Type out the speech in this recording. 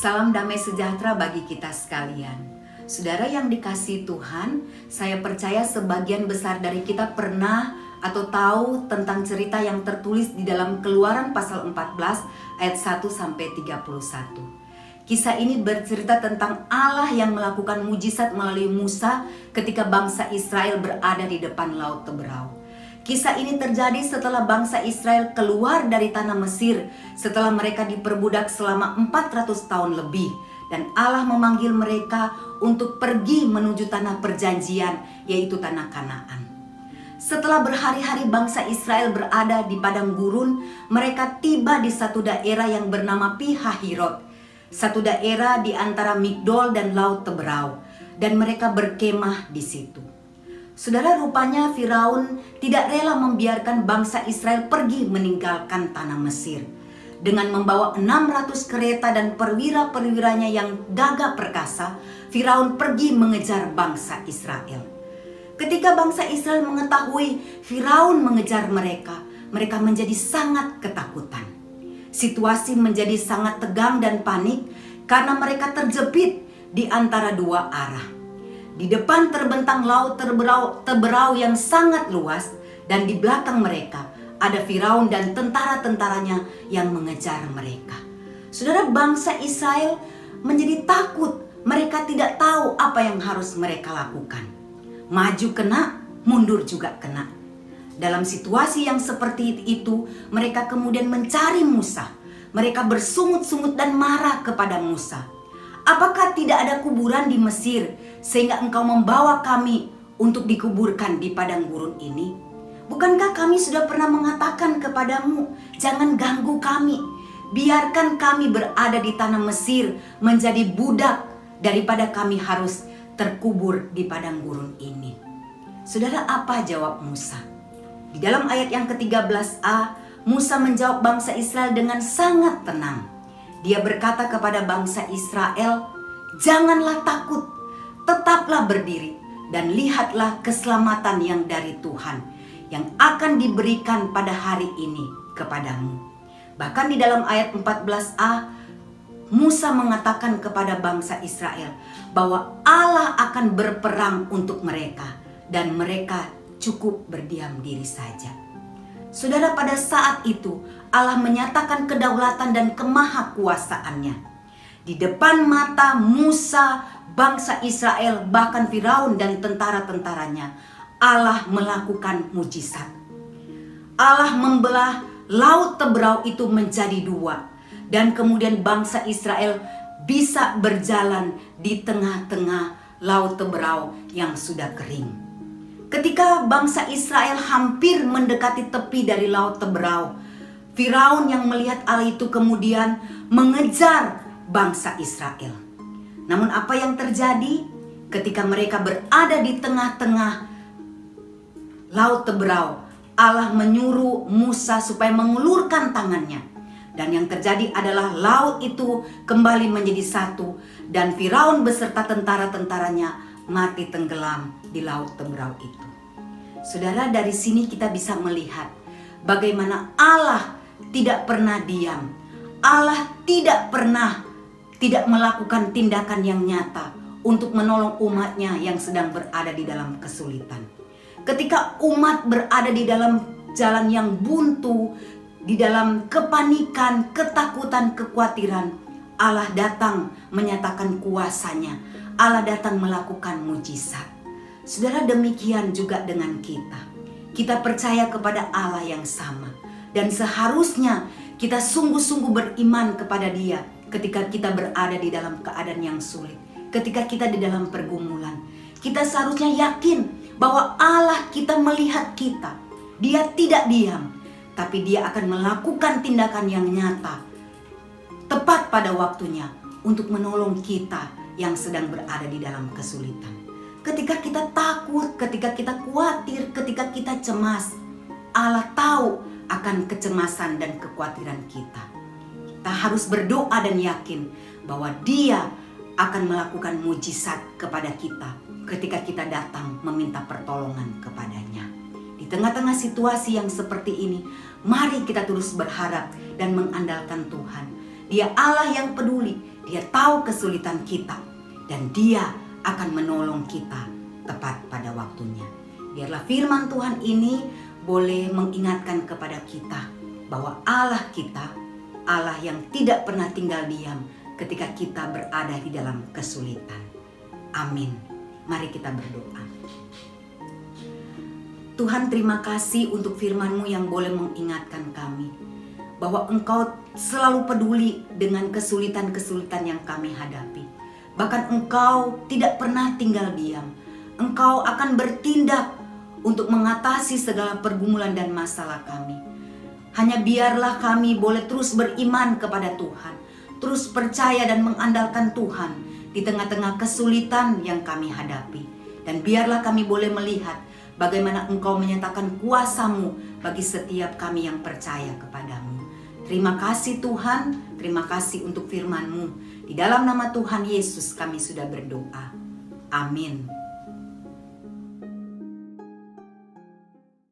Salam damai sejahtera bagi kita sekalian. Saudara yang dikasih Tuhan, saya percaya sebagian besar dari kita pernah atau tahu tentang cerita yang tertulis di dalam Keluaran pasal 14 ayat 1 sampai 31. Kisah ini bercerita tentang Allah yang melakukan mujizat melalui Musa ketika bangsa Israel berada di depan Laut Teberau. Kisah ini terjadi setelah bangsa Israel keluar dari tanah Mesir setelah mereka diperbudak selama 400 tahun lebih dan Allah memanggil mereka untuk pergi menuju tanah perjanjian yaitu tanah Kanaan. Setelah berhari-hari bangsa Israel berada di padang gurun, mereka tiba di satu daerah yang bernama Pihahirot, satu daerah di antara Migdol dan Laut Teberau, dan mereka berkemah di situ. Saudara rupanya Firaun tidak rela membiarkan bangsa Israel pergi meninggalkan tanah Mesir. Dengan membawa 600 kereta dan perwira-perwiranya yang gagah perkasa, Firaun pergi mengejar bangsa Israel. Ketika bangsa Israel mengetahui Firaun mengejar mereka, mereka menjadi sangat ketakutan. Situasi menjadi sangat tegang dan panik karena mereka terjepit di antara dua arah. Di depan terbentang laut terberau, teberau yang sangat luas dan di belakang mereka ada Firaun dan tentara-tentaranya yang mengejar mereka. Saudara bangsa Israel menjadi takut. Mereka tidak tahu apa yang harus mereka lakukan. Maju kena, mundur juga kena. Dalam situasi yang seperti itu, mereka kemudian mencari Musa. Mereka bersungut-sungut dan marah kepada Musa. Apakah tidak ada kuburan di Mesir sehingga engkau membawa kami untuk dikuburkan di padang gurun ini? Bukankah kami sudah pernah mengatakan kepadamu, jangan ganggu kami, biarkan kami berada di tanah Mesir menjadi budak daripada kami harus terkubur di padang gurun ini. Saudara, apa jawab Musa? Di dalam ayat yang ke-13a, Musa menjawab bangsa Israel dengan sangat tenang. Dia berkata kepada bangsa Israel, "Janganlah takut, tetaplah berdiri dan lihatlah keselamatan yang dari Tuhan yang akan diberikan pada hari ini kepadamu." Bahkan di dalam ayat 14a, Musa mengatakan kepada bangsa Israel bahwa Allah akan berperang untuk mereka dan mereka cukup berdiam diri saja. Saudara, pada saat itu Allah menyatakan kedaulatan dan kemahakuasaannya. Di depan mata Musa, bangsa Israel, bahkan Firaun dan tentara-tentaranya, Allah melakukan mujizat. Allah membelah laut Teberau itu menjadi dua dan kemudian bangsa Israel bisa berjalan di tengah-tengah laut Teberau yang sudah kering. Ketika bangsa Israel hampir mendekati tepi dari laut Teberau, Firaun yang melihat Allah itu kemudian mengejar bangsa Israel. Namun apa yang terjadi ketika mereka berada di tengah-tengah laut Teberau? Allah menyuruh Musa supaya mengulurkan tangannya. Dan yang terjadi adalah laut itu kembali menjadi satu dan Firaun beserta tentara-tentaranya mati tenggelam di laut Teberau itu. Saudara, dari sini kita bisa melihat bagaimana Allah tidak pernah diam. Allah tidak pernah tidak melakukan tindakan yang nyata untuk menolong umatnya yang sedang berada di dalam kesulitan. Ketika umat berada di dalam jalan yang buntu, di dalam kepanikan, ketakutan, kekhawatiran, Allah datang menyatakan kuasanya. Allah datang melakukan mujizat. Saudara demikian juga dengan kita. Kita percaya kepada Allah yang sama. Dan seharusnya kita sungguh-sungguh beriman kepada dia ketika kita berada di dalam keadaan yang sulit. Ketika kita di dalam pergumulan. Kita seharusnya yakin bahwa Allah kita melihat kita. Dia tidak diam. Tapi dia akan melakukan tindakan yang nyata. Tepat pada waktunya untuk menolong kita yang sedang berada di dalam kesulitan. Ketika kita takut, ketika kita khawatir, ketika kita cemas, Allah tahu akan kecemasan dan kekhawatiran kita. Kita harus berdoa dan yakin bahwa Dia akan melakukan mujizat kepada kita ketika kita datang meminta pertolongan kepadanya. Di tengah-tengah situasi yang seperti ini, mari kita terus berharap dan mengandalkan Tuhan. Dia Allah yang peduli, Dia tahu kesulitan kita dan dia akan menolong kita tepat pada waktunya. Biarlah firman Tuhan ini boleh mengingatkan kepada kita bahwa Allah kita Allah yang tidak pernah tinggal diam ketika kita berada di dalam kesulitan. Amin. Mari kita berdoa. Tuhan terima kasih untuk firman-Mu yang boleh mengingatkan kami bahwa Engkau selalu peduli dengan kesulitan-kesulitan yang kami hadapi. Bahkan Engkau tidak pernah tinggal diam. Engkau akan bertindak untuk mengatasi segala pergumulan dan masalah kami. Hanya biarlah kami boleh terus beriman kepada Tuhan, terus percaya dan mengandalkan Tuhan di tengah-tengah kesulitan yang kami hadapi. Dan biarlah kami boleh melihat bagaimana engkau menyatakan kuasamu bagi setiap kami yang percaya kepadamu. Terima kasih Tuhan, terima kasih untuk firmanmu. Di dalam nama Tuhan Yesus kami sudah berdoa. Amin.